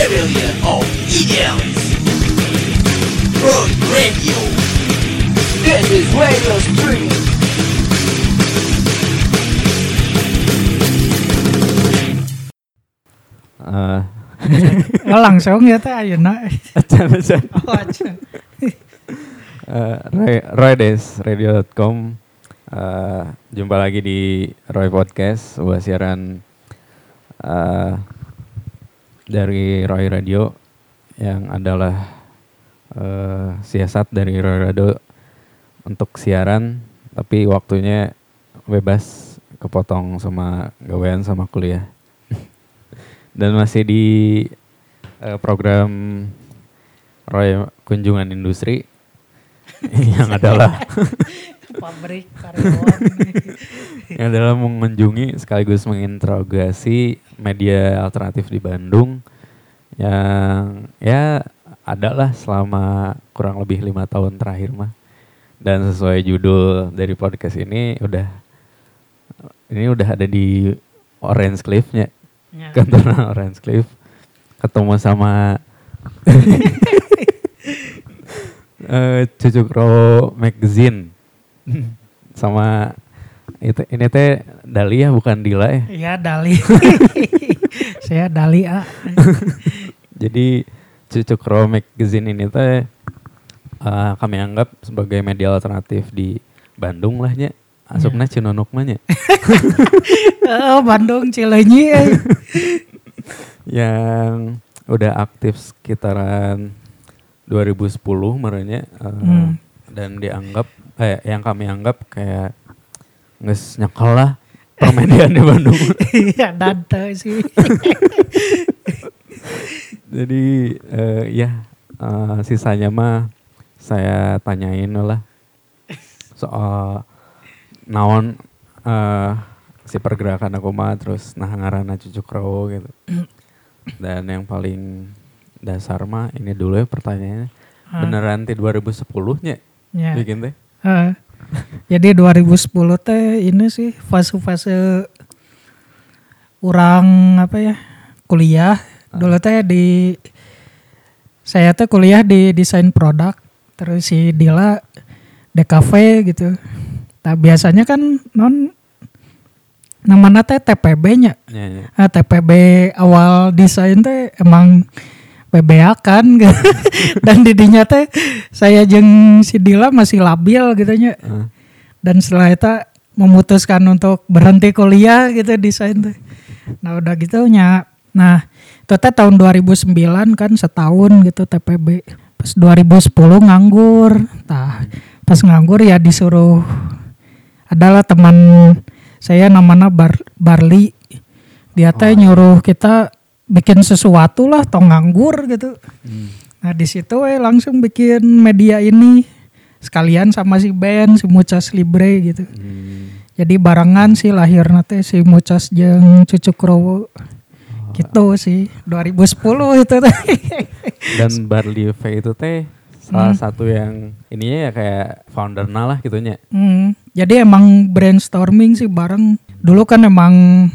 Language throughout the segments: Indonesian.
Rebellion of Idiots. Road Radio. This is Radio Stream. Eh, Oh, langsung ya teh ayeuna. acan acan. Oh, aja. Eh, Roy, Roy Des, radio.com. Eh, jumpa lagi di Roy Podcast, sebuah siaran eh, dari Roy Radio yang adalah eh, siasat dari Roy Radio untuk siaran, tapi waktunya bebas kepotong sama gawean sama kuliah. Dan masih di eh, program Roy Kunjungan Industri yang adalah Pabrik karyawan. yang adalah mengunjungi sekaligus menginterogasi media alternatif di Bandung yang ya adalah selama kurang lebih lima tahun terakhir mah dan sesuai judul dari podcast ini udah ini udah ada di Orange Cliff-nya Ya. kantor Orange Cliff ketemu sama eh Cucuk Row Magazine sama itu ini teh Dahlia bukan Dila ya Iya Dali. Saya Dali A. jadi Cucuk Row Magazine ini teh eh, kami anggap sebagai media alternatif di Bandung lah nya asupna Cinonuk mah nya Oh, Bandung Cileunyi. eh. yang udah aktif sekitaran 2010 merenya eh, Hmm. dan dianggap eh yang kami anggap kayak nges nyekal lah permedian di Bandung. Iya, Dante sih. Jadi eh, ya eh, sisanya mah saya tanyain lah soal naon eh, si pergerakan aku mah terus nah ngarana cucuk rawo gitu. Dan yang paling dasar mah ini dulu ya pertanyaannya. Beneran di 2010 nya Ya. bikin teh? Eh, jadi 2010 teh ini sih fase-fase orang apa ya kuliah dulu teh di saya teh kuliah di desain produk terus si Dila DKV gitu. Nah biasanya kan non namanya teh TPB-nya. Ya, ya. Ah, TPB awal desain teh emang PBA kan gitu. dan didinya teh saya jeng si Dila masih labil gitu nya. Dan setelah itu memutuskan untuk berhenti kuliah gitu desain teh. Nah udah gitu nya. Nah itu teh tahun 2009 kan setahun gitu TPB pas 2010 nganggur. Tah pas nganggur ya disuruh adalah teman saya namanya Bar Barli. Dia teh nyuruh kita bikin sesuatu lah tong nganggur gitu hmm. Nah di situ eh langsung bikin media ini sekalian sama si Ben, si Mucas Libre gitu. Hmm. Jadi barengan sih lahir nate si Mucas jeung Cucuk Rowo. Gitu sih 2010 itu teh. Dan Barley V itu teh salah satu yang ininya ya kayak foundernya lah gitunya. Hmm, jadi emang brainstorming sih bareng. Dulu kan emang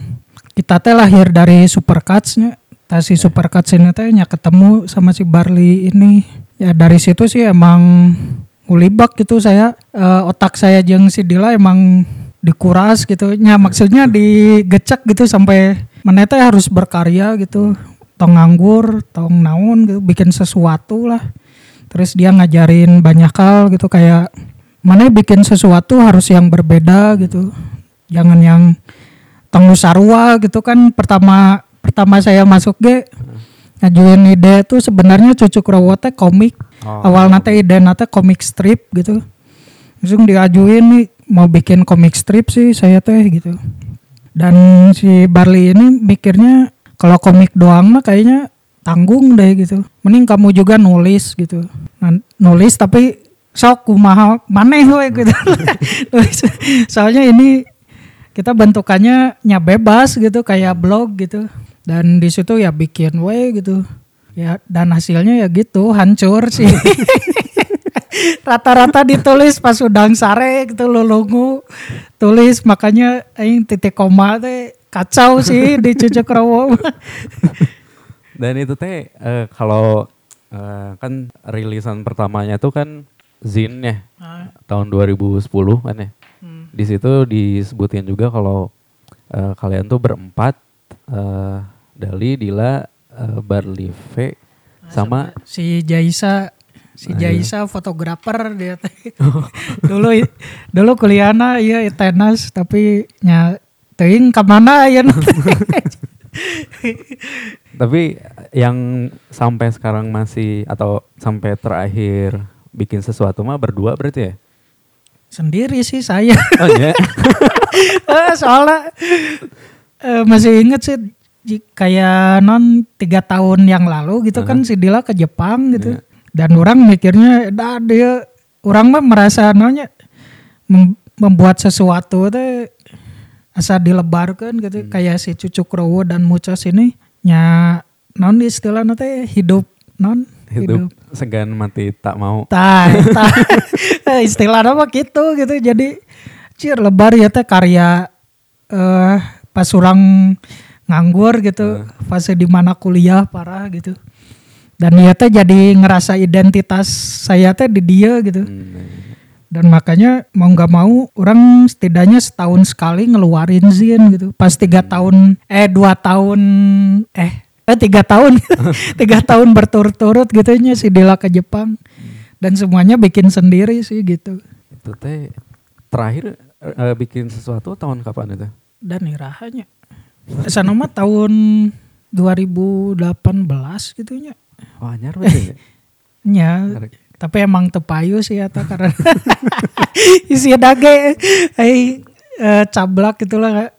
kita teh lahir dari Supercuts-nya. Nah, si Supercuts ini teh nya ketemu sama si Barley ini. Ya dari situ sih emang ngulibak gitu saya eh, otak saya jeung si Dila emang dikuras gitu. Nya maksudnya digecek gitu sampai mana teh harus berkarya gitu. Tong nganggur, tong naon gitu, bikin sesuatu lah. Terus dia ngajarin banyak hal gitu kayak mana bikin sesuatu harus yang berbeda gitu. Jangan yang tong sarua gitu kan pertama pertama saya masuk ge ngajuin ide tuh sebenarnya cucuk rawo teh komik. Oh. Awal nate ide nate komik strip gitu. Langsung diajuin nih mau bikin komik strip sih saya teh gitu. Dan si Barley ini mikirnya kalau komik doang mah kayaknya tanggung deh gitu. Mending kamu juga nulis gitu. Nah, nulis tapi sok kumaha maneh we gitu. Soalnya ini kita bentukannya nya bebas gitu kayak blog gitu. Dan di situ ya bikin we gitu. Ya dan hasilnya ya gitu hancur sih. Rata-rata ditulis pas udang sare gitu lulungu tulis makanya aing titik koma teh kacau sih di cucuk rawo. Dan itu teh eh, kalau eh, kan rilisan pertamanya tuh kan Zin ya Ah, tahun 2010 kan ya. hmm. Di situ disebutin juga kalau eh, kalian tuh berempat eh, Dali, Dila, eh, Barlive sama si Jaisa si Ah, iya. Jaisa fotografer dia dulu dulu kuliahna iya tenas tapi nya teuing ka mana ya tapi yang sampai sekarang masih atau sampai terakhir bikin sesuatu mah berdua berarti ya? sendiri sih saya Oh iya. Eh, soalnya eh, masih inget sih kayak non tiga tahun yang lalu gitu kan si Dila ke Jepang gitu Iya. dan orang mikirnya dah dia orang mah merasa nanya mem- membuat sesuatu teh asa dilebarkan gitu Hmm. kayak si Cucuk Rowo dan Mucos ini nya non istilahnya teh hidup non Hidup segan mati tak mau. Tah, tah. istilahnya mah gitu gitu. Jadi cir lebar ya teh karya eh pas orang nganggur gitu, fase di mana kuliah parah gitu. Dan ya teh jadi ngerasa identitas saya teh di dia gitu. Hmm, Dan makanya mau nggak mau orang setidaknya setahun sekali ngeluarin zin gitu. Pas tiga tahun eh dua tahun eh eh tiga tahun tiga tahun berturut-turut gitu nya si Dila ke Jepang dan semuanya bikin sendiri sih gitu. Itu teh terakhir eh, bikin sesuatu tahun kapan itu? Dan irahanya sana mah tahun 2018 gitu nya. Wah, anyar berarti ya? Nya, tapi emang tepayu sih ya karena isi dage eh eh, cablak itulah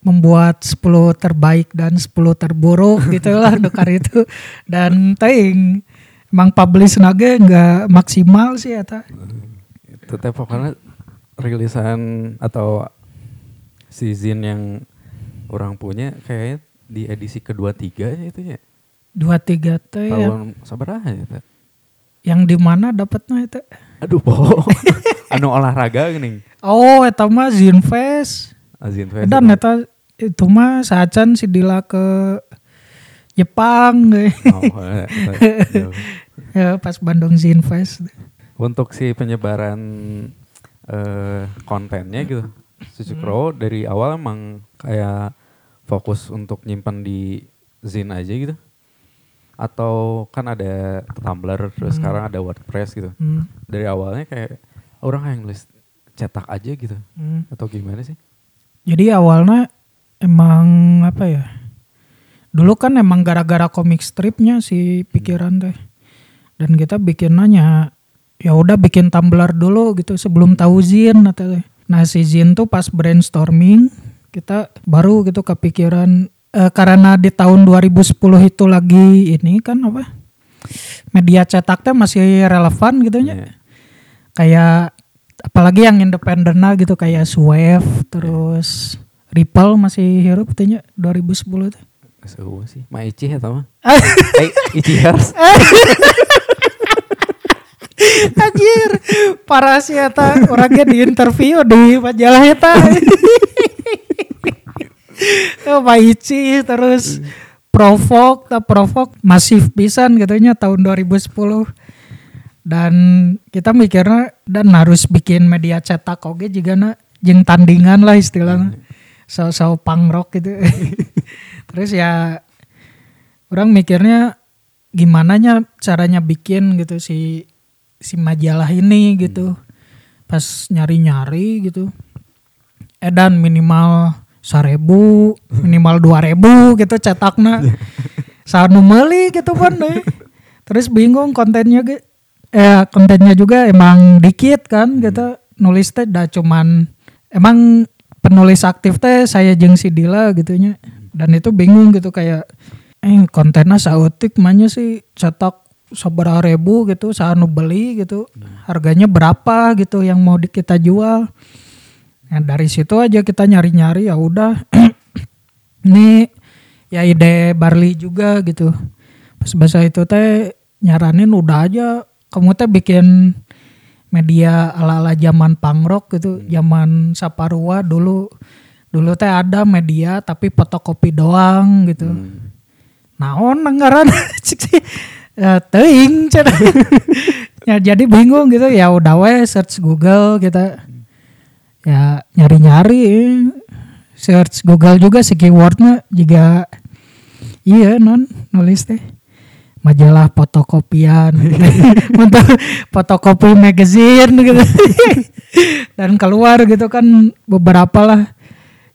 membuat 10 terbaik dan 10 terburuk gitulah dokar itu dan ting emang publish nage nggak maksimal sih ya ta. Itu teh pokoknya rilisan atau season yang orang punya kayak di edisi kedua tiga ya itu ya. dua tiga teh Tahun sabaraha ya teh? yang di mana dapatnya itu Aduh, bohong. anu olahraga gini. oh eta mah Zinfest Azin Fest. dan eta itu mah saacan si Dila ke Jepang Oh, jauh. ya, pas Bandung Zinfest Untuk si penyebaran eh, kontennya gitu, Suci Crow dari awal emang kayak fokus untuk nyimpan di Zin aja gitu. Atau kan ada Tumblr, terus sekarang ada WordPress gitu. Hmm, Dari awalnya kayak orang yang nulis cetak aja gitu. hmm. Atau gimana sih? Jadi awalnya emang apa ya? Dulu kan emang gara-gara komik stripnya si pikiran teh. Dan kita bikin nanya ya udah bikin Tumblr dulu gitu sebelum tahu Zin atau. Nah si Zin tuh pas brainstorming kita baru gitu kepikiran eh, karena di tahun 2010 itu lagi ini kan apa? Media cetak teh masih relevan gitu nya Iya. kayak apalagi yang independen gitu kayak Swift terus Ripple masih hirup tanya 2010 teh. Sewa sih. Ma Ici ya tau mah. Eh, Ici harus. Anjir, parah sih eta orangnya di interview di majalah eta. oh, Pak Ici terus provok, tak provok masif pisan katanya tahun 2010. Dan kita mikirnya dan harus bikin media cetak oke juga na jeung tandingan lah istilahnya. So-so punk rock gitu. terus ya orang mikirnya gimana nya caranya bikin gitu si si majalah ini gitu pas nyari-nyari gitu edan minimal seribu minimal dua ribu gitu cetakna. Sanu meuli gitu kan deh. terus bingung kontennya ge eh kontennya juga emang dikit kan gitu. Nulis teh dah cuman emang penulis aktif teh saya jeng si Dila gitunya. Dan itu bingung gitu kayak eh kontennya sautik mahnya sih cetak seberapa ribu gitu saat beli gitu. Harganya berapa gitu yang mau kita jual nah dari situ aja kita nyari-nyari ya udah. Ini ya ide Barli juga gitu. Pas bahasa itu teh nyaranin udah aja. Kamu teh bikin media ala-ala zaman punk rock gitu zaman Saparua dulu. Dulu teh ada media tapi fotokopi doang gitu. Hmm. naon anggaran? Cik sih Eh, teuing cenah. ya jadi bingung gitu. Ya udah we search Google gitu ya nyari-nyari search Google juga si keywordnya juga iya non nulis teh. Majalah fotokopian. Untuk fotokopi magazine gitu. Dan keluar gitu kan beberapa lah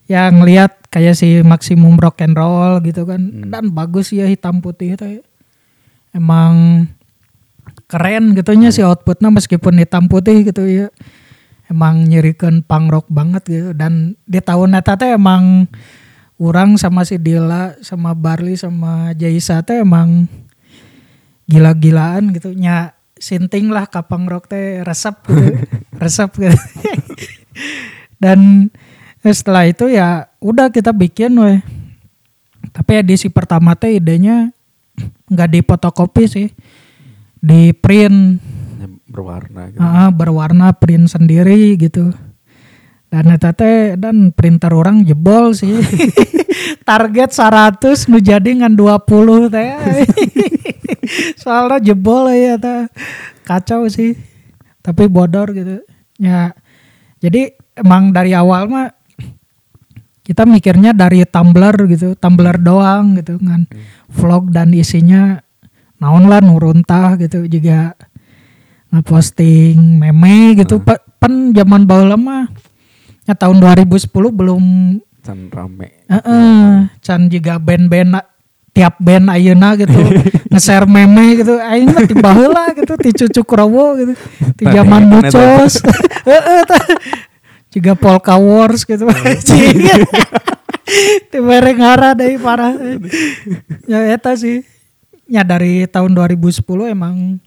yang lihat kayak si maksimum rock and roll gitu kan. Dan bagus ya hitam putih itu emang keren gitunya si outputnya meskipun hitam putih gitu ya emang nyerikan punk rock banget gitu. Dan di tahun eta teh emang orang sama si Dila sama Barley sama Jaisa teh emang gila-gilaan gitu. Nya sinting lah kapang rock teh resep gitu. Resep gitu. Dan setelah itu ya udah kita bikin weh. Tapi edisi pertama teh idenya nggak di fotokopi sih. Di print. Ya, berwarna gitu. Ah, berwarna print sendiri gitu. Dan eta teh dan printer orang jebol sih. Target 100 nu jadi ngan 20 teh. Soalnya jebol ya eta. Kacau sih. Tapi bodor gitu. Ya. Jadi emang dari awal mah kita mikirnya dari Tumblr gitu, Tumblr doang gitu kan. Vlog dan isinya naon lah nuruntah gitu juga ngeposting meme gitu. Pe- pen zaman baheula mah ya tahun 2010 belum Can rame. Heeh, can juga band-band tiap band ayeuna gitu nge-share meme gitu. Aing mah ti baheula gitu ti cucuk rowo gitu ti zaman iya, mucos. heeh tah. juga polka wars gitu. Ti mere ngara deui parah. Ya eta sih. Ya dari tahun 2010 emang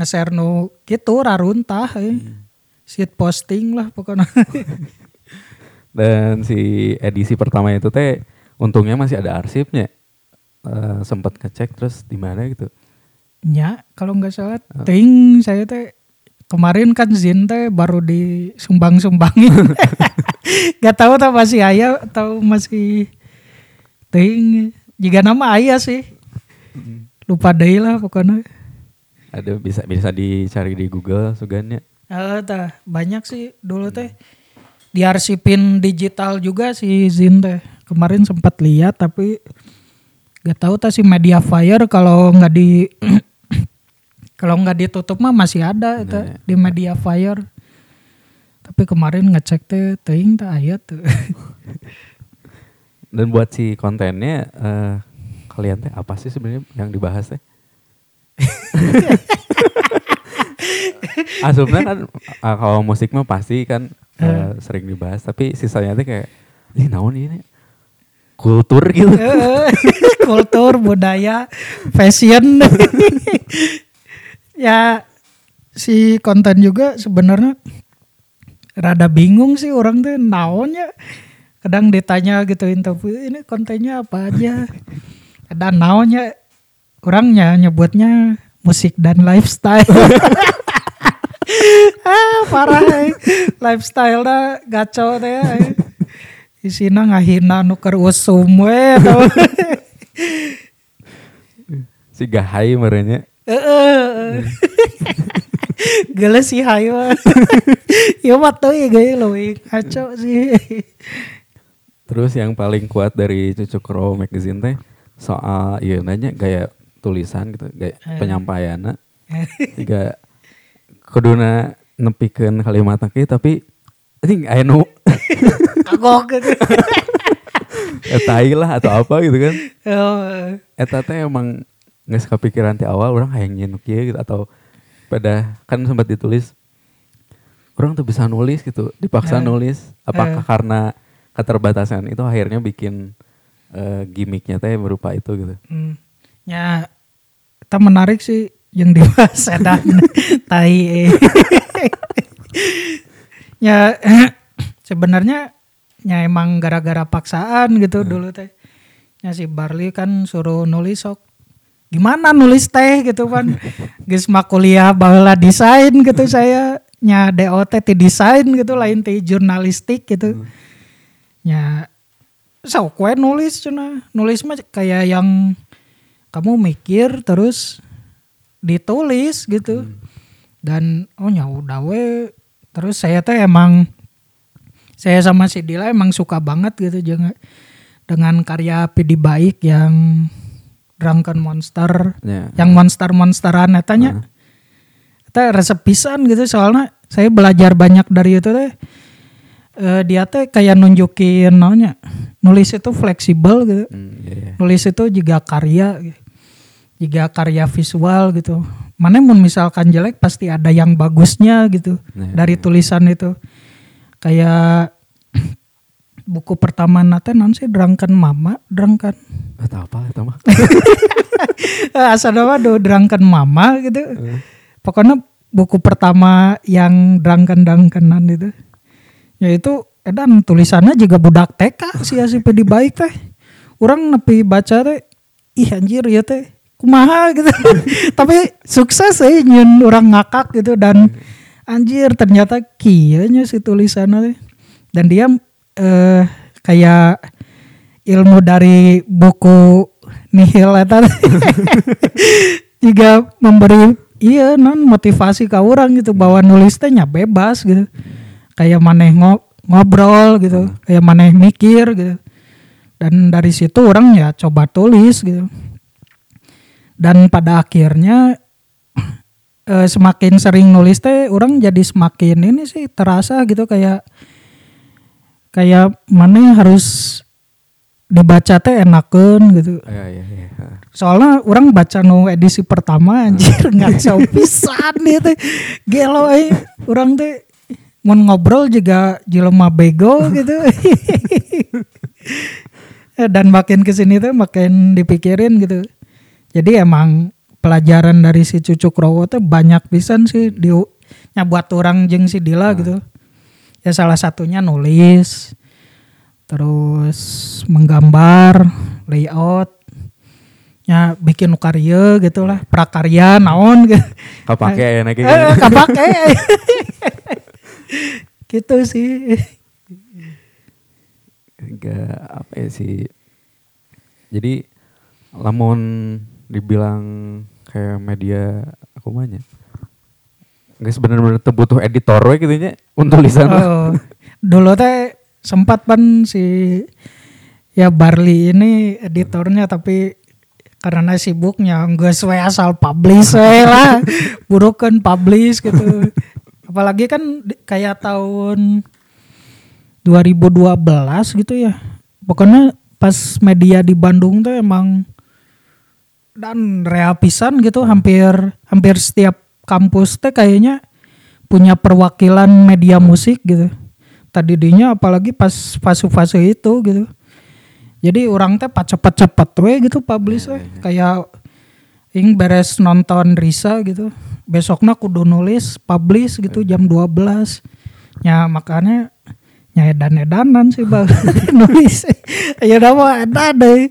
nge-share nu gitu raruntah eh. shit posting lah pokoknya Dan si edisi pertama itu teh untungnya masih ada arsipnya. Eh, sempat ngecek terus di mana gitu. Ya, kalau nggak salah, ting saya teh kemarin kan Zin teh baru disumbang-sumbangin. gak tahu tak masih ayah atau masih ting. Jika nama ayah sih. Lupa deh lah pokoknya. Ada bisa bisa dicari di Google sugannya. Eh, tah, banyak sih dulu teh diarsipin digital juga si Zin teh. Kemarin sempat lihat tapi gak tahu tah si Mediafire kalau nggak di kalau nggak ditutup mah masih ada itu Nah, di Mediafire. Tapi kemarin ngecek teh teuing teh aya tuh. Dan buat si kontennya eh, kalian teh apa sih sebenarnya yang dibahas teh? Asumnya kan ah, kalau musik mah pasti kan eh, sering dibahas tapi sisanya teh kayak ini naon ini kultur gitu. Kultur, budaya, fashion. ya si konten juga sebenarnya rada bingung sih orang tuh naonnya. Kadang ditanya gitu interview ini kontennya apa aja. Kadang naonnya orangnya nyebutnya musik dan lifestyle. ah parah eh. lifestyle dah gaco teh eh. isina ngahina nuker usum we tau. Si Gahai merenya. Heeh. Geles sih hayo. ya mah tuh ya gaya leuwih ngaco sih. Terus yang paling kuat dari Cucuk Raw Magazine teh soal iya nanya gaya tulisan gitu, gaya penyampaiannya. Juga kuduna nepikeun kalimat kieu tapi ini aya nu Kagok gitu. etai lah atau apa gitu kan. Oh, Eta teh emang nggak kepikiran ti awal orang hayang nyen kieu gitu atau pada kan sempat ditulis orang tuh bisa nulis gitu, dipaksa Eh. nulis. Apakah karena keterbatasan itu akhirnya bikin eh, gimmicknya teh berupa itu gitu. hmm. Ya, kita menarik sih yang dibahas edan tai. ya sebenarnya ya emang gara-gara paksaan gitu dulu teh. Ya si Barley kan suruh nulis sok gimana nulis teh? gitu kan. Geus mah kuliah baheula desain gitu saya. Nya DOT ti desain gitu lain ti jurnalistik gitu. Nya sok we nulis cenah nulis mah kayak yang kamu mikir terus ditulis gitu. Dan oh ya udah we. Terus saya tuh emang saya sama si Dila emang suka banget gitu jangan dengan karya Pidi Baik yang Drunken Monster Ya. yang monster-monsteran etanya itu resep pisan gitu soalnya saya belajar banyak dari itu teh. Eh, dia teh kayak nunjukin namanya nulis itu fleksibel gitu. Hmm, iya, iya. nulis itu juga karya. gitu. Juga karya visual gitu. Mana mun misalkan jelek pasti ada yang bagusnya gitu Nah, dari tulisan itu. Kayak buku pertama nate non sih Drunken Mama Drunken. Atau apa itu mah? asal nama do Drunken Mama gitu. Pokoknya buku pertama yang Drunken Drunkenan itu. Yaitu edan tulisannya juga budak TK si si pedi baik teh. Orang nepi baca teh ih anjir ya teh kumaha gitu. Tapi sukses sih nyun orang ngakak gitu. Dan anjir ternyata kianya si tulisannya dan dia eh, kayak ilmu dari buku nihil eta juga memberi iya non motivasi ke orang gitu. Bahwa nulis teh nya bebas gitu. Kayak maneh ngo- ngobrol gitu. Kayak maneh mikir gitu. Dan dari situ orang ya coba tulis gitu dan pada akhirnya eh, semakin sering nulis teh orang jadi semakin ini sih terasa gitu kayak kayak mana harus dibaca teh enakeun gitu. Iya, iya, iya. soalnya orang baca no edisi pertama anjir ngaco pisan dia teh. Gelo eh. Orang teh mau ngobrol juga jelema bego gitu. Dan makin ke sini tuh makin dipikirin gitu jadi emang pelajaran dari si cucuk rowo tuh banyak pisan sih di nya buat orang jeng si Dila gitu. Ya salah satunya nulis terus menggambar layout ya bikin karya gitu lah prakarya naon gitu. Kapake ya nake eh, kapake. Gitu sih. Enggak apa ya sih. Jadi lamun dibilang kayak media aku banyak. Guys bener-bener butuh editor we gitu nya untuk tulisan. Oh, dulu teh sempat pan si ya Barley ini editornya tapi karena sibuknya nggak sesuai asal publish we lah burukan publish gitu apalagi kan kayak tahun 2012 gitu ya pokoknya pas media di Bandung tuh emang dan reapisan gitu hampir hampir setiap kampus teh kayaknya punya perwakilan media musik gitu. Tadi dinya apalagi pas fase-fase itu gitu. Jadi orang teh pas cepet-cepet we gitu publish we. Kayak ing beres nonton Risa gitu. Besoknya kudu nulis publish gitu jam 12 ya makanya nya edan-edanan sih bang. Nulis. Ya udah mah edan deh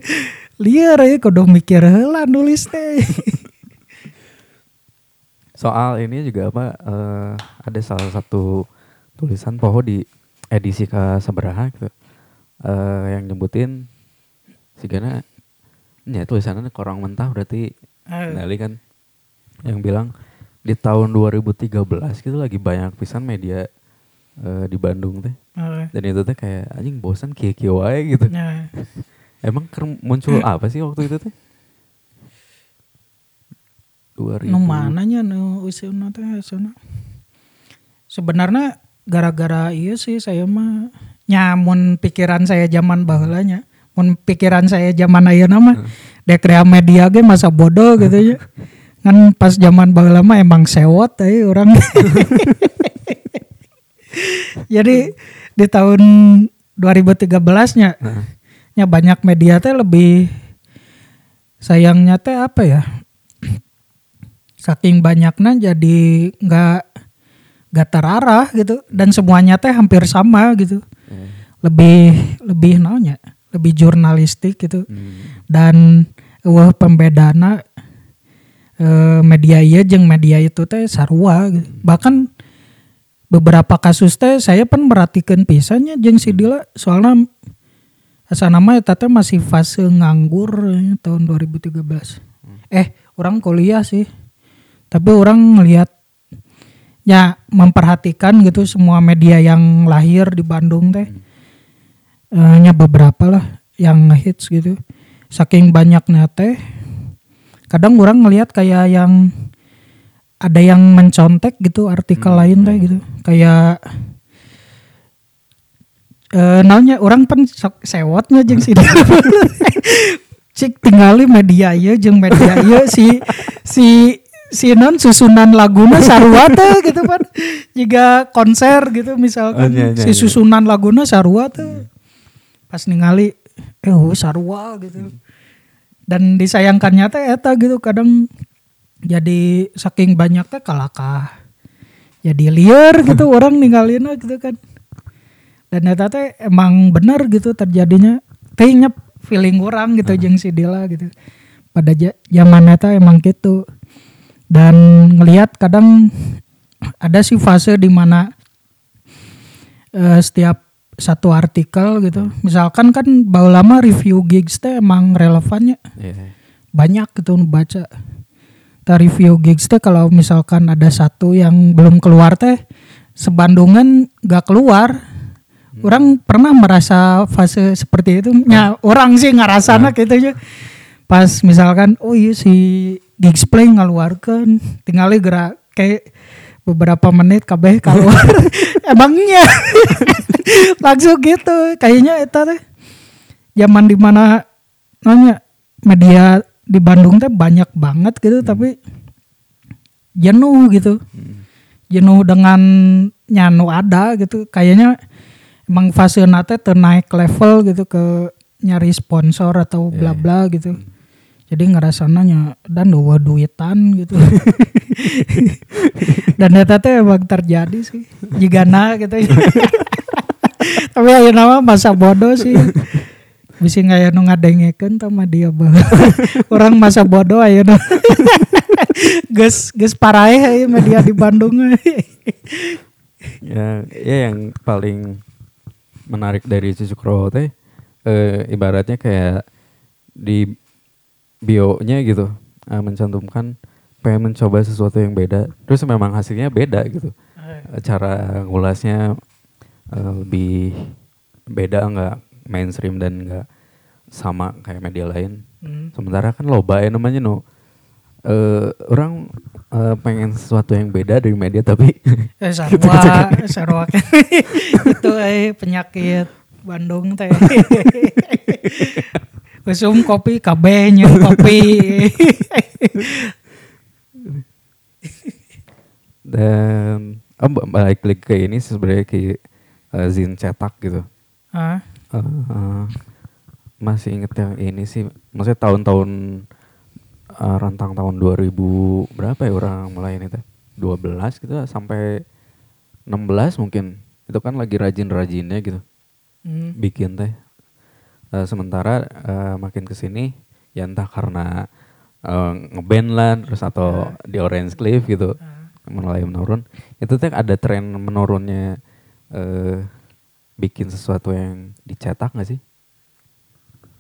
liar ya kudu mikir heula nulis teh Soal ini juga apa eh, ada salah satu tulisan poho di edisi ke sabaraha gitu. Eh, yang nyebutin sigana ya tulisannya korang mentah berarti Eh. Nelly kan yang bilang di tahun 2013 gitu lagi banyak pisan media eh, di Bandung teh Eh, dan itu teh kayak anjing bosan kia kia wae gitu ya. Emang muncul apa sih waktu itu teh? 2000 nu mananya nu usiuna teh sana sebenarnya gara-gara iya sih saya mah nyamun pikiran saya zaman baheulanya mun pikiran saya zaman ayeuna mah dek rea media ge masa bodoh gitu ya kan pas zaman baheula mah emang sewot teh orang jadi di tahun 2013 nya Nah, nya banyak media teh lebih sayangnya teh apa ya? Saking banyaknya jadi nggak nggak terarah gitu. Dan semuanya teh hampir sama gitu. Eh, lebih lebih naunya lebih jurnalistik gitu. Hmm, dan wah pembedana eh, media iya jeung media itu teh sarua gitu. bahkan beberapa kasus teh saya pun merhatikan pisannya jeung si Dila. Soalnya nama eta teh masih fase nganggur eh, tahun 2013 eh orang kuliah sih. Tapi orang ngelihat ya memperhatikan gitu semua media yang lahir di Bandung teh. Eh, hanya beberapa lah yang hits gitu. Saking banyaknya teh kadang orang ngelihat kayak yang ada yang mencontek gitu artikel lain teh gitu. Kayak eh naunya orang pen sok sewotnya jeung si cik tinggali media ieu jeung media ieu si si si non susunan laguna sarua teh gitu kan jika konser gitu misalkan. Oh, iya, iya, si iya. susunan laguna sarua teh. Pas ningali eh oh, sarua gitu. Dan disayangkannya teh eta gitu kadang jadi saking banyak teh kalakah. Jadi liar gitu orang ninggalin gitu kan dan eta teh emang benar gitu terjadinya. Nyep feeling orang gitu jeung si Dila gitu. Pada zaman eta emang gitu. Dan ngelihat kadang ada sih fase di mana eh, setiap satu artikel gitu. Misalkan kan bau lama review gigs teh emang relevannya. Iya. banyak gitu baca. Ta review gigs teh kalau misalkan ada satu yang belum keluar teh sebandungan gak keluar orang pernah merasa fase seperti itu? Ya orang sih ngerasana gitu aja. Pas misalkan oh iya si gigs play ngeluarkan tinggalnya gerak kayak beberapa menit kabeh keluar. Emangnya? Langsung gitu kayaknya itu teh. Zaman di mana nanya media di Bandung teh banyak banget gitu tapi jenuh gitu. Jenuh dengan nyanu ada gitu kayaknya emang fase nate naik level gitu ke nyari sponsor atau bla bla gitu. Jadi ngerasananya dan dua duitan gitu. Dan eta teh emang terjadi sih. Jika na gitu. Tapi ayo nama masa bodoh sih. Bisa nggak nu ngadengekeun sama dia bah orang masa bodoh ayo ges ges parahe aya media di Bandung ya ya yang paling menarik dari Cicukro teh eh, ibaratnya kayak di bio-nya gitu eh, mencantumkan pengen mencoba sesuatu yang beda terus memang hasilnya beda gitu. Eh, cara ngulasnya eh, lebih beda nggak mainstream dan nggak sama kayak media lain. Hmm. sementara kan loba ya namanya no eh orang eh, pengen sesuatu yang beda dari media tapi eh sarwa sarwa kan itu eh penyakit Bandung teh. Usum kopi kabehnya kopi. Dan oh, ba- balik lagi ke ini sebenarnya ke eh, zin cetak gitu. Ah Eh, masih inget yang ini sih. Maksudnya tahun-tahun eh, rentang tahun 2000 berapa ya orang mulai ini teh? 12 gitu sampai 16 mungkin. Itu kan lagi rajin-rajinnya gitu. Hmm. bikin teh. Eh, sementara eh, makin ke sini ya entah karena eh, ngeband lah terus atau di Orange Cliff gitu mulai menurun. Itu teh ada tren menurunnya eh, bikin sesuatu yang dicetak gak sih?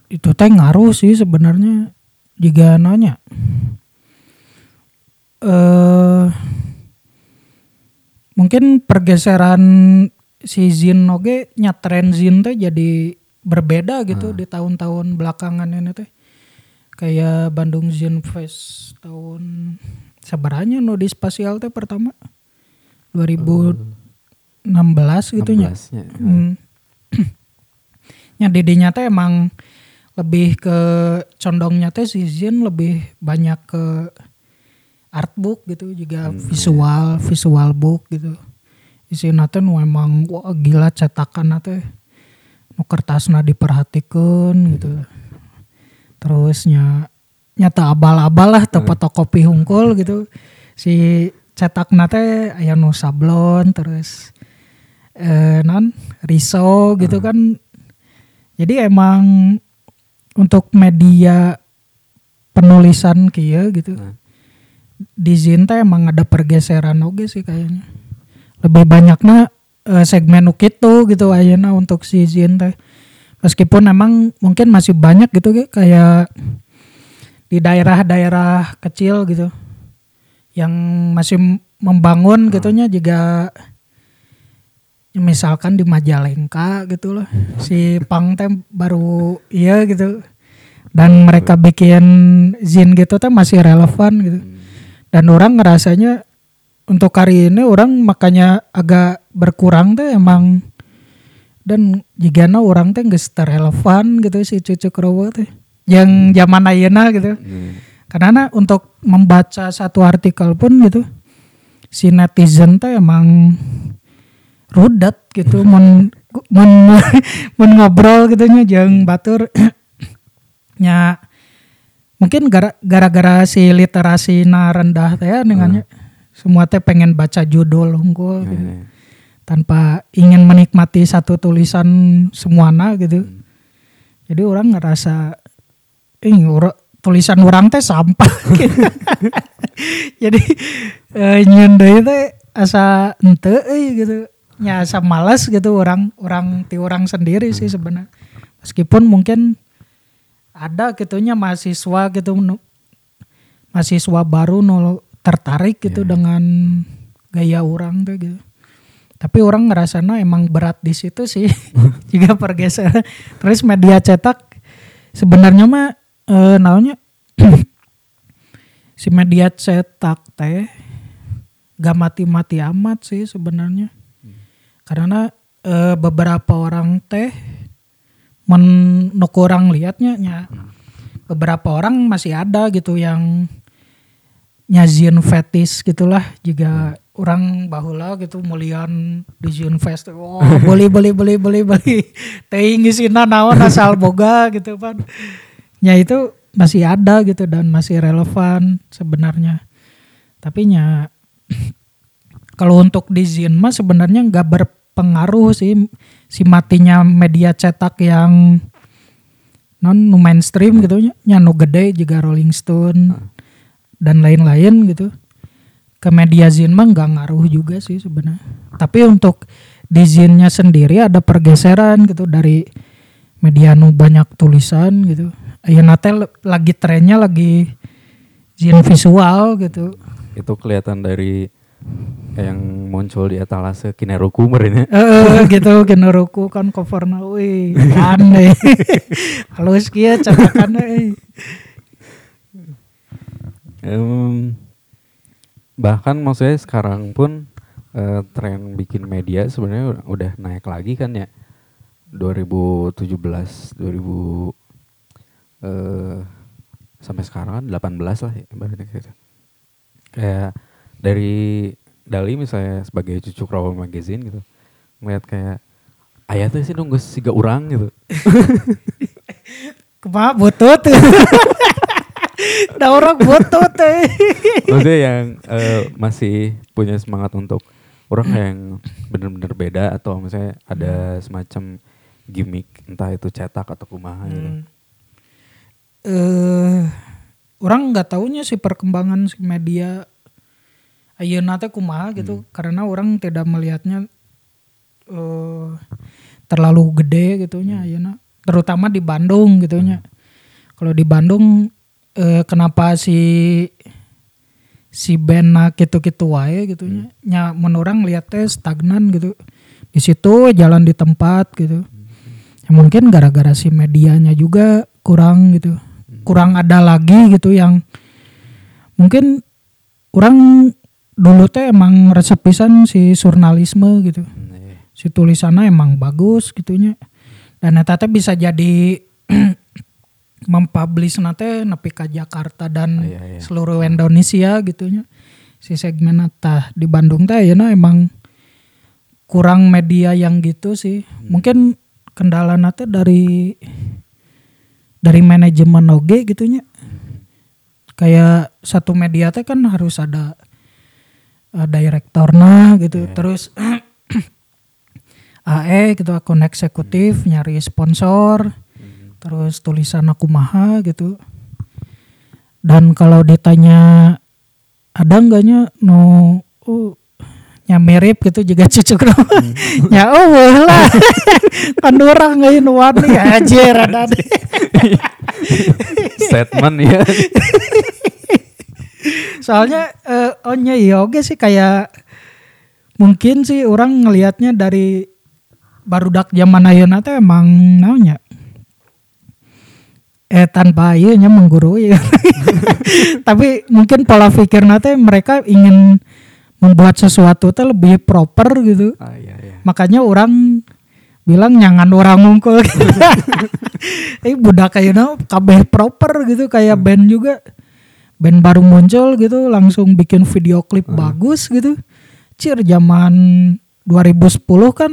Itu teh ngaruh sih sebenarnya jika nanya eh mungkin pergeseran si Zin oge nyatren Zin teh jadi berbeda gitu di tahun-tahun belakangan ini teh kayak Bandung Zin Fest tahun sebenarnya no di spasial teh pertama 2016 gitu nya 16-nya. Hmm. ya didinya teh emang lebih ke condongnya teh si Zin lebih banyak ke art book gitu juga visual visual book gitu. Isina teh nu emang wah gila cetakan teh. Nu kertasna diperhatikan gitu. Terusnya nyata abal-abal lah teu fotokopi hungkul gitu. Si cetak teh aya nu sablon terus eh non riso gitu kan. Jadi emang untuk media penulisan kia gitu. Di Zin teh emang ada pergeseran oge sih kayaknya. Lebih banyaknya eh, segmen nu kitu gitu ayeuna untuk si Zin teh. Meskipun emang mungkin masih banyak gitu kayak di daerah-daerah kecil gitu yang masih membangun gitunya juga misalkan di Majalengka gitu loh. Si Pang teh baru iya gitu. Dan mereka bikin zin gitu teh masih relevan gitu. Dan orang ngerasanya untuk hari ini orang makanya agak berkurang tuh emang. Dan jika orang teh nggak relevan gitu si cucu krowo teh. Yang zaman ayeuna gitu. Hmm. karena untuk membaca satu artikel pun gitu si netizen teh emang rudet gitu mun mun mun ngobrol gitu nya jeung batur nya mungkin gara- gara-gara si literasi na rendah teh ya dengannya semua teh pengen baca judul unggul gitu. Ya, ya. tanpa ingin menikmati satu tulisan semuana gitu jadi orang ngerasa ih tulisan orang teh sampah gitu. jadi eh, deui teh asa ente euy gitu nya asa malas gitu orang orang ti orang sendiri sih sebenarnya. Meskipun mungkin ada gitunya mahasiswa gitu nu- mahasiswa baru nu tertarik gitu dengan gaya orang tuh gitu. Tapi orang ngerasana emang berat di situ sih juga pergeseran terus media cetak sebenarnya mah eh, naonnya si media cetak teh gak mati-mati amat sih sebenarnya karena eh, beberapa orang teh menuk orang liatnya nya. Beberapa orang masih ada gitu yang nyazin fetis gitulah. Juga orang bahula gitu mulian di Zin Fest. Oh beli beli beli beli beli. Teh ngisina naon asal boga gitu kan nya itu masih ada gitu dan masih relevan sebenarnya. Tapi nya kalau untuk di Zin mah sebenarnya nggak berpengaruh sih si matinya media cetak yang non mainstream gitu nya nya nu gede juga Rolling Stone dan lain-lain gitu. Ke media zin mah nggak ngaruh juga sih sebenarnya. Tapi untuk di zinnya sendiri ada pergeseran gitu dari media nu banyak tulisan gitu. Teh le- lagi trennya lagi zin visual gitu. Itu kelihatan dari yang muncul di etalase Kineruku meureun nya. eh gitu generuku kan coverna euy aneh halus kieu cetakan euy Em, bahkan maksudnya sekarang pun eh, tren bikin media sebenarnya udah- naik lagi kan ya 2017 2000 eh sampai sekarang kan 18 lah ya gitu. kayak dari Dali misalnya sebagai cucu Rawa magazine gitu ngeliat kayak ayah tuh sih nunggu siga urang gitu Kumaha butut. da orang butut teh. maksudnya yang eh, masih punya semangat untuk orang yang bener-bener beda atau misalnya ada semacam gimmick entah itu cetak atau kumaha gitu. Hmm. Eh orang nggak taunya sih perkembangan media ayeuna teh kumaha gitu karena orang tidak melihatnya eh terlalu gede gitunya ayeuna terutama di Bandung gitunya. Kalau di Bandung eh, kenapa si si band gitu-gitu wae gitunya. Nya menurut orang lihatnya stagnan gitu. Di situ jalan di tempat gitu. Ya mungkin gara-gara si medianya juga kurang gitu. Kurang ada lagi gitu yang mungkin orang dulu teh emang resep pisan si jurnalisme gitu. Hmm, iya. Si tulisannya emang bagus gitunya. Dan eta teh bisa jadi mempublish nate nepi ka Jakarta dan Ah, iya, iya. seluruh Indonesia gitunya. Si segmen tah di Bandung teh ya emang kurang media yang gitu sih. Mungkin kendala nate dari dari manajemen oge gitunya. Kayak satu media teh kan harus ada uh, direktorna gitu. Terus AE gitu akun eksekutif nyari sponsor. Terus tulisan aku maha gitu. Dan kalau ditanya ada enggaknya no oh, nya mirip gitu juga cucu ya oh lah kan orang nggak wani aja rada deh Statement ya. Soalnya eh ohnya iya oke sih kayak mungkin sih orang ngelihatnya dari barudak zaman ayeuna teh emang naonnya eh tanpa iya nya menggurui. Tapi mungkin pola pikir teh mereka ingin membuat sesuatu teh lebih proper gitu. Ah iya iya. makanya orang bilang jangan orang ngungkul eh budak ayeuna kabeh proper gitu kayak band juga band baru muncul gitu langsung bikin video klip bagus gitu. Cir zaman 2010 kan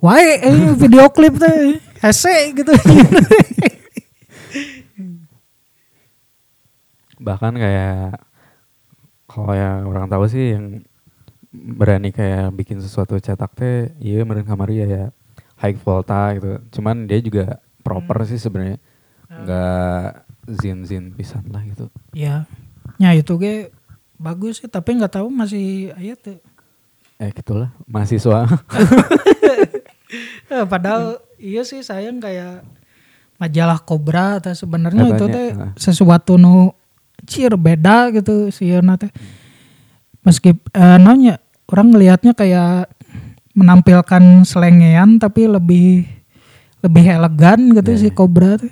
wae eh, video klip teh hese gitu. Bahkan kayak kalau yang orang tahu sih yang berani kayak bikin sesuatu cetak teh iya meren kamari ya, ya high volta gitu. Cuman dia juga proper sih sebenarnya. Enggak zin-zin pisan lah gitu. ya nya itu ge bagus sih tapi nggak tahu masih aya tuh Eh gitulah mahasiswa. Eh, padahal iya sih sayang kayak majalah Cobra atau sebenarnya itu teh sesuatu nu cir beda gitu sih teh. Meski eh, nanya orang ngelihatnya kayak menampilkan selengean tapi lebih lebih elegan gitu Iya, si iya. Cobra tuh.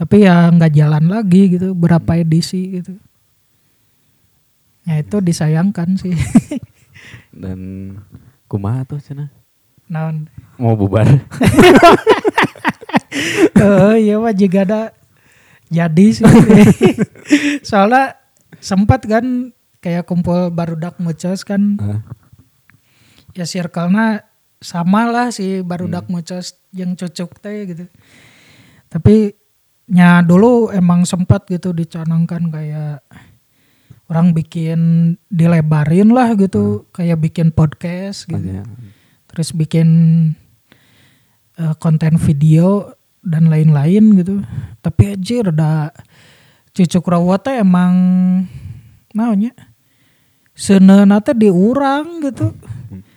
Tapi ya nggak jalan lagi gitu berapa edisi gitu. Ya itu disayangkan sih. Dan kumaha tuh cina Naon? mau bubar. Oh iya mah juga ada jadi sih. Soalnya sempat kan kayak kumpul barudak mucos kan Ah, ya circle-nya sama lah si barudak mucos yang cucuk teh gitu. Tapi nya dulu emang sempat gitu dicanangkan kayak orang bikin dilebarin lah gitu. Kayak bikin podcast gitu. Banyak. terus bikin eh, konten video dan lain-lain gitu. Tapi aja udah cucuk rawa teh emang naonnya seuneuna teh diurang gitu.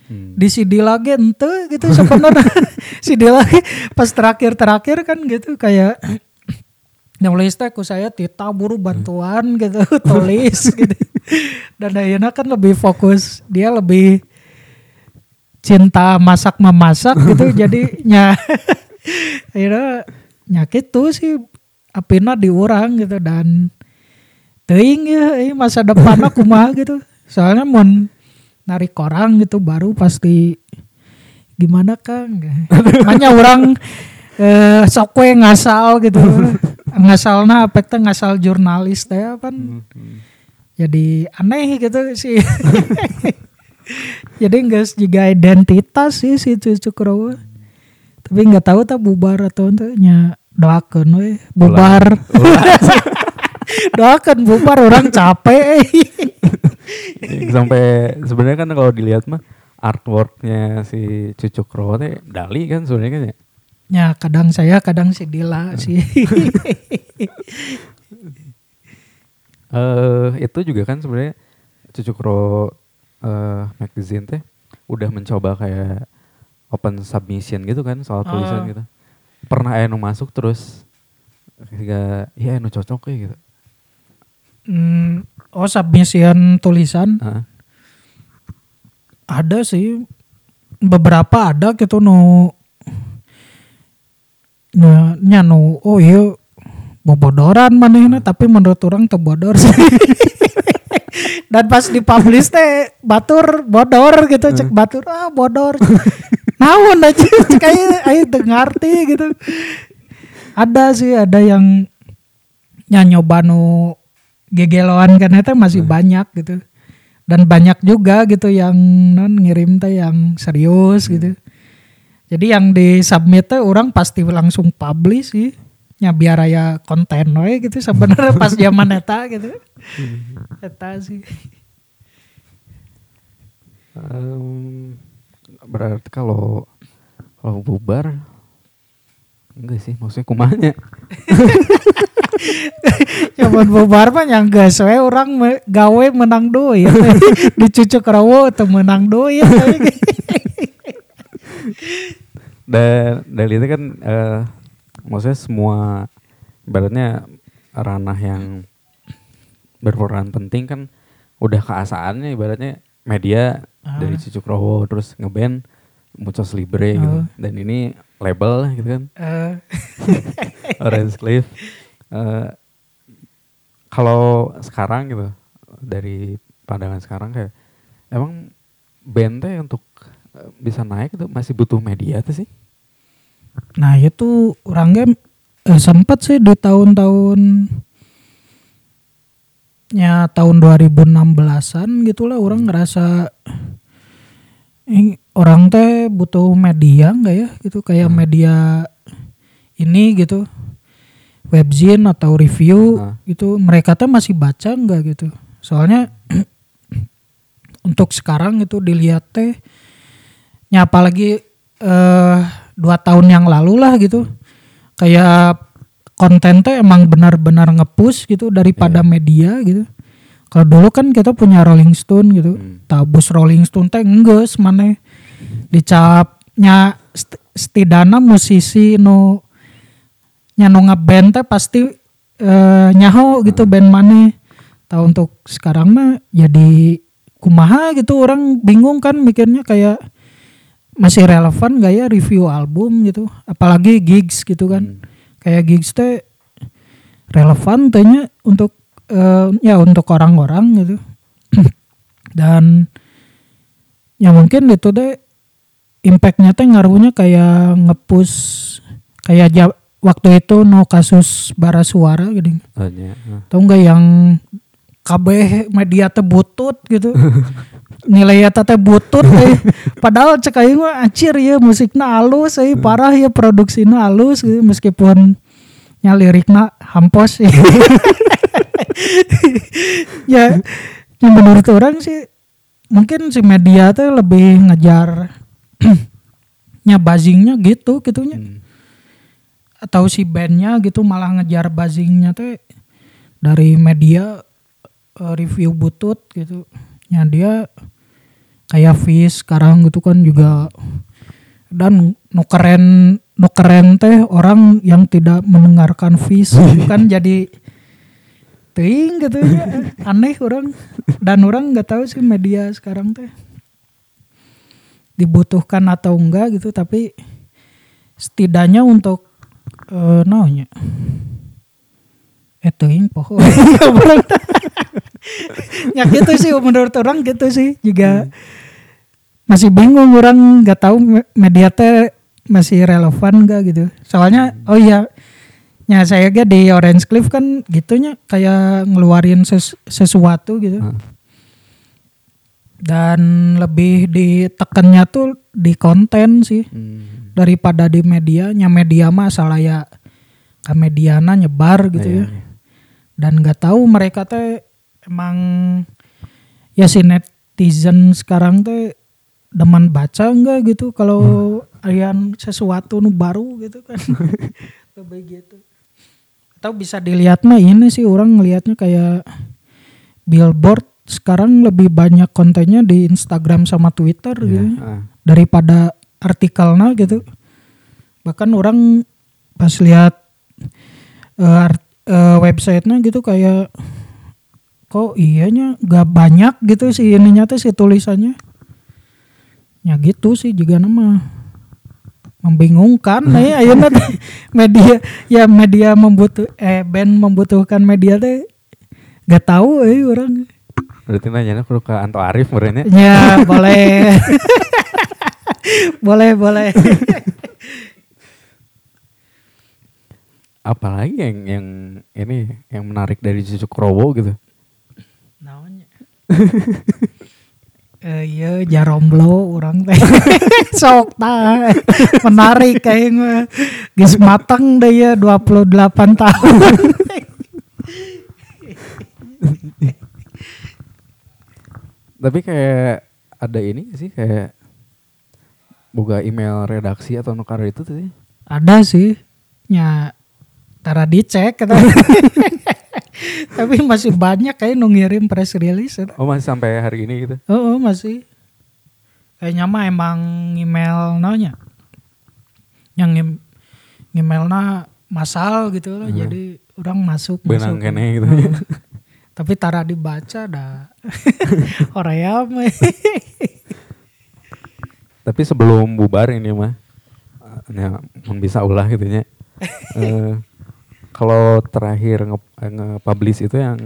Hmm. di CD lagi ente gitu sebenarnya CD lagi pas terakhir-terakhir kan gitu kayak nulis teh ku saya tita buru bantuan gitu tulis gitu. Dan ayeuna kan lebih fokus dia lebih cinta masak memasak gitu jadinya akhirnya nyakit tuh sih apina diurang gitu dan teuing ya eh, masa depan aku mah gitu. Soalnya mau narik orang gitu baru pasti gimana kang? Makanya orang eh, sok we ngasal gitu ngasalna apa teh ngasal jurnalis teh kan jadi aneh gitu sih. Jadi enggak juga identitas sih si cucu Krowo tapi nggak tahu tak bubar atau enggaknya doakan we bubar. Doakan bubar orang capek. Sampai sebenarnya kan kalau dilihat mah artworknya si Cucuk Rowo teh Dali kan sebenarnya kan ya. Ya kadang saya kadang si Dila sih Eh itu juga kan sebenarnya Cucuk Rowo eh magazine teh udah mencoba kayak open submission gitu kan soal tulisan Ah. gitu. Pernah anu masuk terus ketika ya anu cocok ya gitu. Hmm, oh submission tulisan Ah, ada sih beberapa ada gitu no nya, nya no oh iya bobodoran manehna tapi menurut orang tuh bodor sih. Dan pas dipublish teh batur bodor gitu cek batur ah bodor. Naon aja kayak ayo dengarti gitu. Ada sih ada yang nya nyoba nu gegeloan kan itu masih banyak gitu. Dan banyak juga gitu yang non ngirim teh yang serius gitu jadi yang di submit teh orang pasti langsung publish sih. Ya biar aya konten we gitu sebenarnya pas zaman eta gitu. Eta sih. Em, berarti kalau kalau bubar enggak sih maksudnya kumanya Zaman bubar mah yang gas we orang me- gawe menang duit. Dicucuk rawo atau menang duit dan dari itu kan eh, maksudnya semua ibaratnya ranah yang berperan penting kan udah keasaannya ibaratnya media Ah. dari Cicukrowo terus ngeband Mucos Libre gitu. Oh. Dan ini label gitu kan. Eh, Orange Cliff. Eh, kalau sekarang gitu dari pandangan sekarang kayak emang band teh untuk eh, bisa naik itu masih butuh media tuh sih. Nah itu orangnya eh, sempat sih di tahun-tahun ya tahun 2016-an gitulah orang ngerasa eh, orang teh butuh media enggak ya gitu kayak Hmm. media ini gitu webzine atau review Ah. gitu mereka teh masih baca enggak gitu soalnya untuk sekarang itu dilihat teh ya apalagi eh dua tahun yang lalu lah gitu. Kayak konten teh emang benar-benar ngepush gitu daripada media gitu. Kalau dulu kan kita punya Rolling Stone gitu. Hmm. tabus Rolling Stone teh enggeus mana dicapnya setidaknya musisi no nya nu ngeband teh pasti eh, nyaho gitu band mana tahu untuk sekarang mah jadi kumaha gitu orang bingung kan mikirnya kayak masih relevan gak ya review album gitu apalagi gigs gitu kan Hmm. kayak gigs teh relevan tehnya untuk eh, ya untuk orang-orang gitu dan ya mungkin itu deh impactnya teh ngaruhnya kayak ngepush kayak ja- waktu itu no kasus bara suara gitu Tanya. ah. tau nggak yang KB media teh butut gitu nilai teh butut eh. padahal cek aing mah anjir ya musiknya halus eh parah ya produksinya halus gitu meskipun nya liriknya hampos ya. ya ya menurut orang sih mungkin si media teh lebih ngejar nya buzzingnya gitu gitunya Hmm. atau si bandnya gitu malah ngejar buzzingnya teh dari media eh, review butut gitu ya dia kayak Fish sekarang gitu kan juga. Dan nu keren nu keren teh orang yang tidak mendengarkan Fish kan jadi ting gitu ya. Aneh orang. Dan orang nggak tahu sih media sekarang teh dibutuhkan atau enggak gitu tapi setidaknya untuk eh naonnya itu yang pohon ya gitu sih menurut orang gitu sih juga masih bingung orang nggak tahu me- media teh masih relevan gak gitu soalnya oh iya ya saya ga di Orange Cliff kan gitunya kayak ngeluarin ses- sesuatu gitu Ah. dan lebih ditekannya tuh di konten sih Hmm. daripada di medianya media mah salah ya ke mediana nyebar gitu Iya, ya iya. dan nggak tahu mereka teh emang ya si netizen sekarang teh demen baca enggak gitu? Kalau alian sesuatu nu baru gitu kan. Lebih gitu. Atau bisa dilihat mah ini sih orang ngelihatnya kayak billboard sekarang lebih banyak kontennya di Instagram sama Twitter Iya, gitu. ah. daripada artikelnya gitu. Bahkan orang pas lihat eh, art- eh, websitenya gitu kayak kok iyanya gak banyak gitu sih ininya tuh si tulisannya ya gitu sih juga nama membingungkan ya ayeuna teh media ya media membutuh eh band membutuhkan media teh gak tahu eh orang Berarti nanya perlu ke Anto Arif merenya. Ya boleh. boleh boleh. Apalagi yang yang ini yang menarik dari Cicukrowo gitu. Naonnya? Eh iya jaromblo orang teh. Sok tah. Menarik kayak mah. Geus mateng deh ya 28 tahun. Tapi kayak ada ini sih kayak buka email redaksi atau nukar itu tuh. Ada sih. Ya tara dicek kata. Tapi masih banyak kayak nu ngirim press release. Oh masih sampai hari ini gitu. Oh, oh, masih. Kayaknya mah emang email nanya. Yang emailnya masal gitu lah. Jadi orang masuk Benang masuk. kene gitu. Heeh. Tapi tara dibaca dah. Hoream. Tapi sebelum bubar ini mah, ya, bisa ulah gitu nya. Eh, kalau terakhir nge- eh, nge-publish itu yang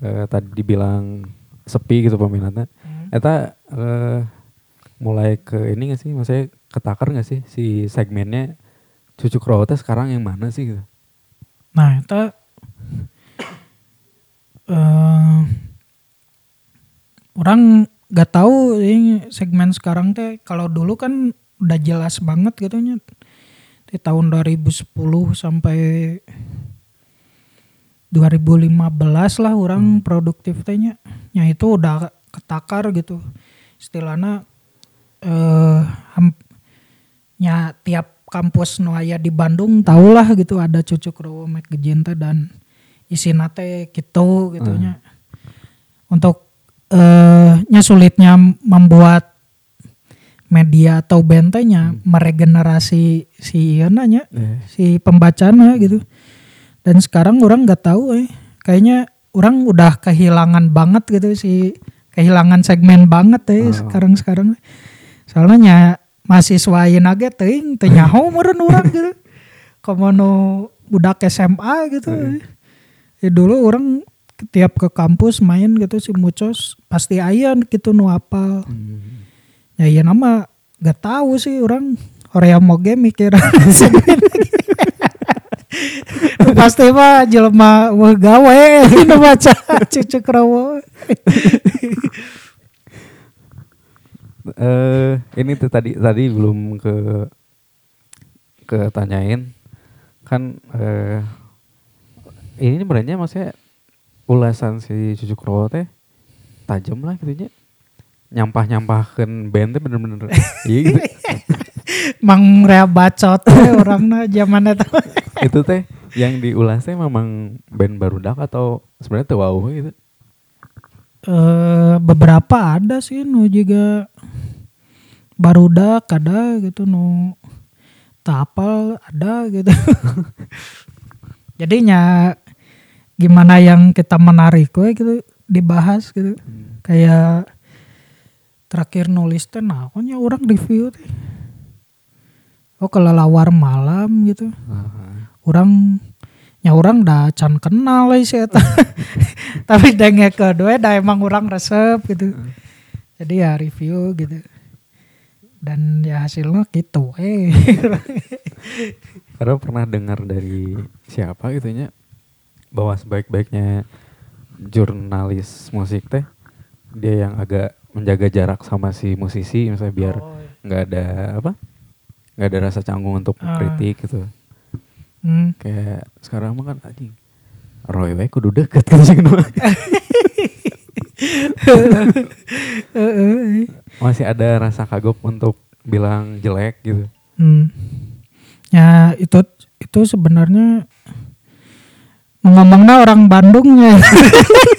eh, tadi dibilang sepi gitu peminatnya. Eta eh, mulai ke ini gak sih? Maksudnya ketakar gak sih si segmennya Cucuk Rawa teh sekarang yang mana sih gitu? Nah, itu eh orang nggak tahu ini segmen sekarang teh kalau dulu kan udah jelas banget gitu nya di tahun 2010 sampai 2015 lah orang produktif tehnya nya. Itu udah ketakar gitu. Istilahnya eh nya tiap kampus nu aya di Bandung tahulah gitu ada cucuk rowo mek gejin teh dan isina teh gitu gitu nya. Untuk eh nya sulitnya membuat media atau bentenya meregenerasi si ieu nya Eh, si pembacanya gitu. Dan sekarang orang nggak tahu eh kayaknya orang udah kehilangan banget gitu si kehilangan segmen banget eh sekarang-sekarang. Soalnya nya mahasiswa ieu ge teuing teu nyaho meureun urang gitu. Komono budak SMA gitu. Ya dulu orang tiap ke kampus main gitu si Mucos pasti aya gitu nu apal. hmm. Ya iya nama gak tahu sih orang. Korea moge mikir pasti mah jelema wah gawe ini baca. Cucu krawo eh ini tuh tadi tadi belum ke ke tanyain. Kan eh ini sebenarnya maksudnya ulasan si Cucuk Rowo teh tajam lah gitu nya nyampah nyampahkan band teh bener-bener. Iya gitu. Mang rea bacot teh orangna zaman eta itu teh yang diulas teh memang band barudak atau sebenarnya tuh wow gitu? Eh beberapa ada sih nu juga barudak ada gitu nu tapal ada gitu. Jadinya gimana yang kita menarik we gitu dibahas gitu. Kayak terakhir nulis teh naonnya orang review teh. Oh kelelawar malam gitu. Aha. orang nya orang dah can kenal lah sih eta. tapi denge kedua dah emang orang resep gitu. Jadi ya review gitu. Dan ya hasilnya gitu eh. Karena pernah dengar dari siapa gitu nya bahwa sebaik-baiknya jurnalis musik teh dia yang agak menjaga jarak sama si musisi misalnya biar Oh, iya. nggak ada apa nggak ada rasa canggung untuk Ah. kritik gitu Hmm. kayak sekarang mah kan anjing Roy wae kudu deket kan sih masih ada rasa kagok untuk bilang jelek gitu Hmm. Ya itu itu sebenarnya ngomongnya orang Bandungnya.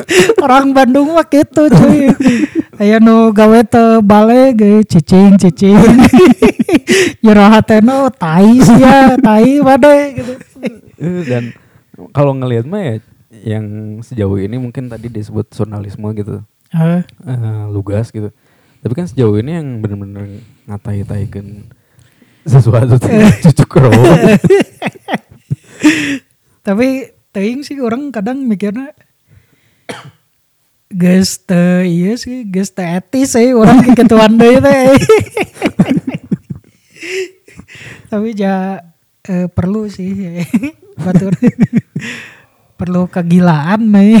orang Bandung mah gitu cuy. Aya nu gawe teu bale ge cicing cicing. Jero hatena tai sia, tai bade gitu. Eh, dan kalau ngelihat mah ya yang sejauh ini mungkin tadi disebut jurnalisme gitu Eh, eh, lugas gitu tapi kan sejauh ini yang bener-bener ngatai-taikan sesuatu cucuk rowo tapi teuing sih orang kadang mikirnya geus teu iya sih geus teu etis sih orang ketuan deui teh tapi ja eh, perlu sih batur perlu kegilaan nih.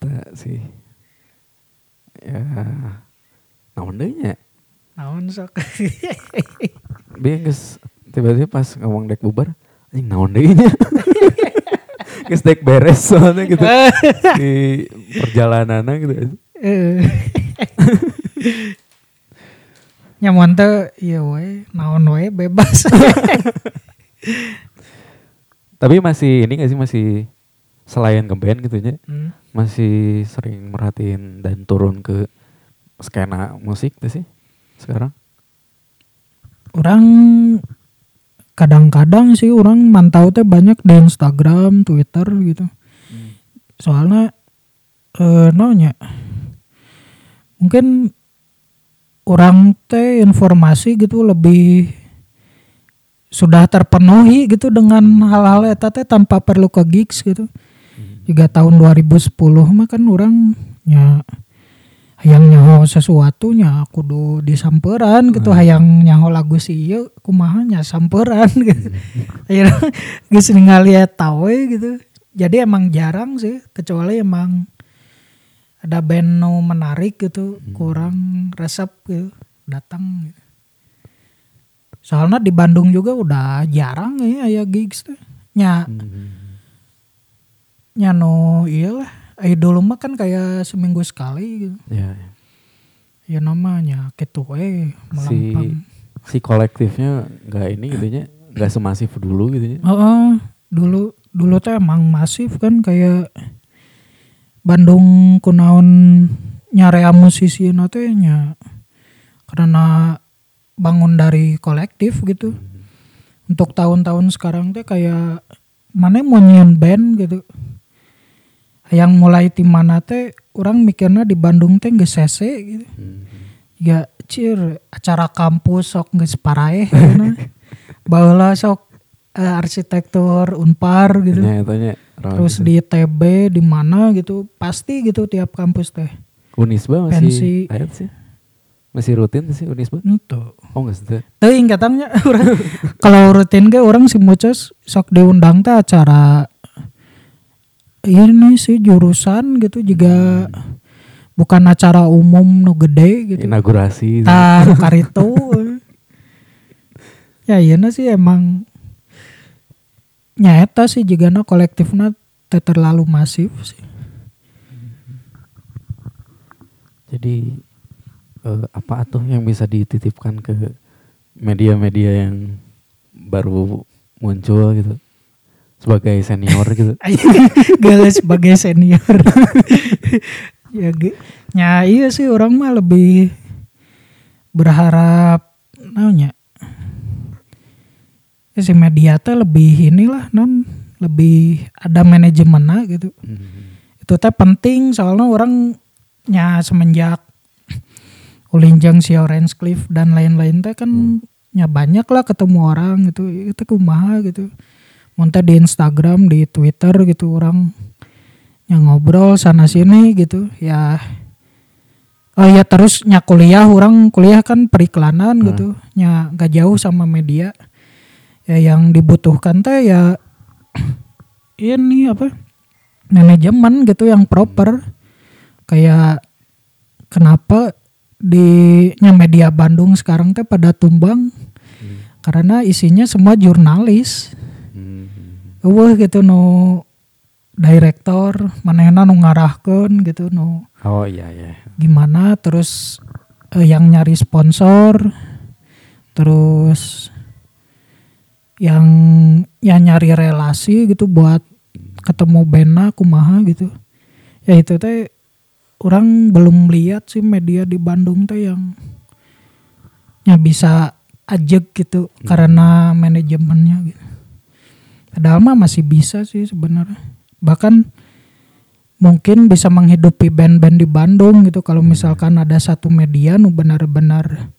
Tak sih. Ya naon deui nya naon sok? Geus tiba-tiba pas ngomong dek bubar anjing naon deui nya geus dek beres soalnya gitu di perjalanan gitu Eh. nyaman teh iya we naon we bebas tapi masih ini gak sih masih selain ke band gitu nya Hmm. masih sering merhatiin dan turun ke skena musik tuh sih sekarang orang kadang-kadang sih orang mantau teh banyak di Instagram, Twitter gitu. Soalnya eh nonya mungkin orang teh informasi gitu lebih sudah terpenuhi gitu dengan hal-hal eta teh tanpa perlu ke gigs gitu. Juga tahun 2010 mah kan orang nya hayang nyaho sesuatu nya kudu disamperan gitu hayang nyaho lagu si ieu kumaha nya samperan gitu. Akhirnya geus ningali eta we gitu. Jadi emang jarang sih kecuali emang ada band nu menarik gitu kurang resep gitu datang gitu. Soalnya di Bandung juga udah jarang ya aya gigs tuh. Nya nya no iyalah. Dulu mah kan kayak seminggu sekali gitu. Ya, ya. Ya namanya gitu eh si melampang. si kolektifnya nggak ini gitunya nggak semasif dulu gitu ya Heeh, dulu dulu tuh emang masif kan kayak Bandung kunaon nyarea musisi teh nya karena bangun dari kolektif gitu. Untuk tahun-tahun sekarang teh kayak mana mau nyieun band gitu. Yang mulai tim mana teh orang mikirnya di Bandung teh geus sese gitu. Ya cir acara kampus sok geus paraeh gitu. Baheula sok eh, arsitektur Unpar gitu. Tanya, tanya. Terus gitu. di TB di mana gitu pasti gitu tiap kampus teh. Unisba pensi. masih ayat sih masih rutin sih Unisba Itu. oh nggak sih katanya urang kalau rutin ge orang si Mucos sok diundang teh acara ini sih jurusan gitu juga bukan acara umum nu gede gitu. inaugurasi nu karitu. ya iya sih emang nyata sih jika kolektifnya teu terlalu masif sih. Jadi eh, apa tuh yang bisa dititipkan ke media-media yang baru muncul gitu sebagai senior gitu. Gale sebagai senior. ya nya iya sih orang mah lebih berharap namanya ya si media teh lebih inilah non lebih ada manajemennya gitu Hmm. itu teh penting soalnya orang nya semenjak Ulinjang si Orange Cliff dan lain-lain teh kan nya banyak lah ketemu orang gitu itu kumaha gitu Monte di Instagram di Twitter gitu orang. Yang ngobrol sana sini gitu ya. Oh ya terus nya kuliah orang kuliah kan periklanan gitu. Nya gak jauh sama media. Ya yang dibutuhkan teh ya ini apa manajemen gitu yang proper. Kayak kenapa di nya media Bandung sekarang teh pada tumbang? Karena isinya semua jurnalis. Hmm. Eueuh gitu no direktor manehna nu ngarahkeun gitu no Oh iya iya. gimana terus eh, yang nyari sponsor terus yang yang nyari relasi gitu buat ketemu bena kumaha gitu ya itu teh orang belum lihat sih media di Bandung teh yang yang bisa ajek gitu karena manajemennya gitu. Padahal mah masih bisa sih sebenarnya. Bahkan mungkin bisa menghidupi band-band di Bandung gitu kalau misalkan ada satu media nu benar-benar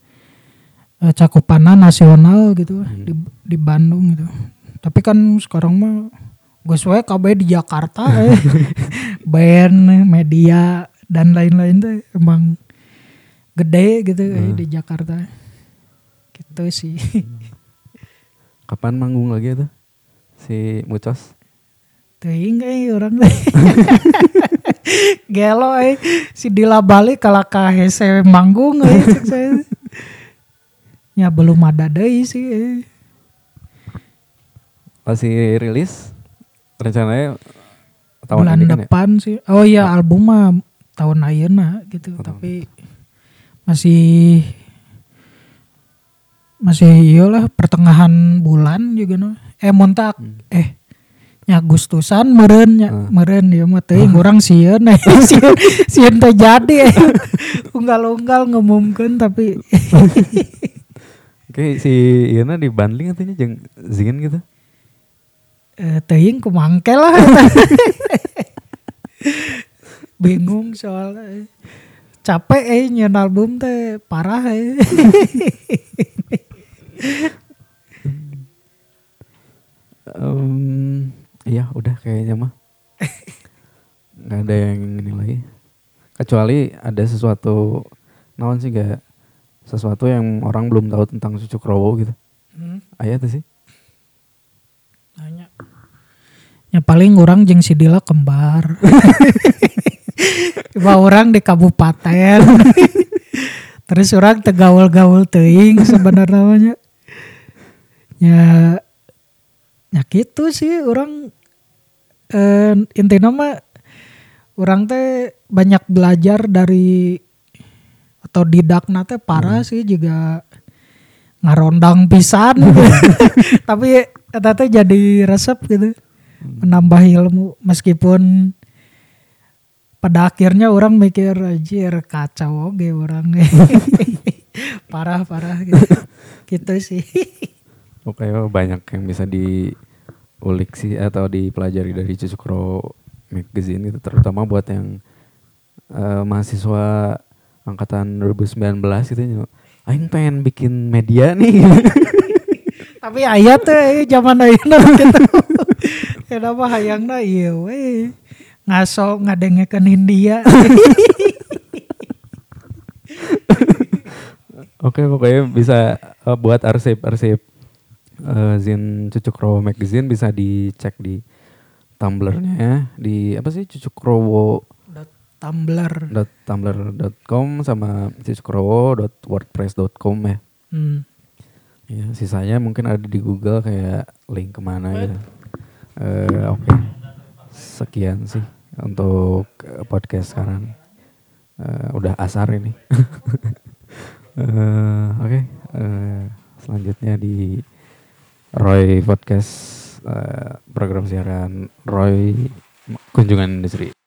eh, cakupannya nasional gitu di di Bandung gitu. Tapi kan sekarang mah gue suwe KB di Jakarta eh. band, media dan lain-lain tuh emang gede gitu eh, di Jakarta. Gitu sih. Kapan manggung lagi tuh si Mucos? Teuing euy orang Gelo eh si Dila balik kalau ka hese manggung euy. Ya belum ada deui sih. eh. Masih rilis rencananya tahun Bulan ini kan ya? depan sih. Oh iya album mah tahun ayeuna gitu, Oh, tahun tapi masih masih iyalah pertengahan bulan juga no. Eh montak eh nya Agustusan meren nya Hmm. meren ya mah teuing urang sieun eh sieun sieun teh jadi eh. unggal-unggal ngumumkeun tapi Kayak si Iana di bundling katanya jeng Zin gitu. Eh, teuing kumangke lah. Bingung soalnya. Capek eh nyeun album teh parah eh. Em, iya udah kayaknya mah. Gak ada yang ini lagi. Kecuali ada sesuatu, naon sih gak sesuatu yang orang belum tahu tentang Cucuk Rowo gitu. Hmm, Ayah tuh sih. nanya. Ya paling orang jeung si Dila kembar. Cuma orang di kabupaten. Terus orang tegaul-gaul teuing sebenarnya namanya. Ya ya gitu sih orang eh, intinya mah orang teh banyak belajar dari atau didakna teh parah sih juga ngarondang pisan. Tapi eta teh jadi resep gitu menambah ilmu. Meskipun pada akhirnya orang mikir anjir kacau oge orang. Parah parah gitu. Gitu sih Oke, oh, banyak yang bisa diulik sih atau dipelajari dari Cucukro Magazine gitu, terutama buat yang eh, mahasiswa angkatan 2019 gitu. ya. Aing pengen bikin media nih. tapi ayat teh zaman ayeuna gitu kenapa hayangna iya we ngaso ngadengekeun Hindia Oke, pokoknya bisa eh, buat arsip-arsip eh, Zin Cucukro Magazine bisa dicek di Tumblr-nya di apa sih cucukrowo Tumblr tumblr.com sama cucukrowo.wordpress.com ya. hmm. Ya, sisanya mungkin ada di Google kayak link ke mana gitu. Eh, Oke, sekian sih untuk eh, podcast sekarang. Eh, udah asar ini. Eh, Oke, eh, selanjutnya di Roy Podcast eh, program siaran Roy Kunjungan Industri.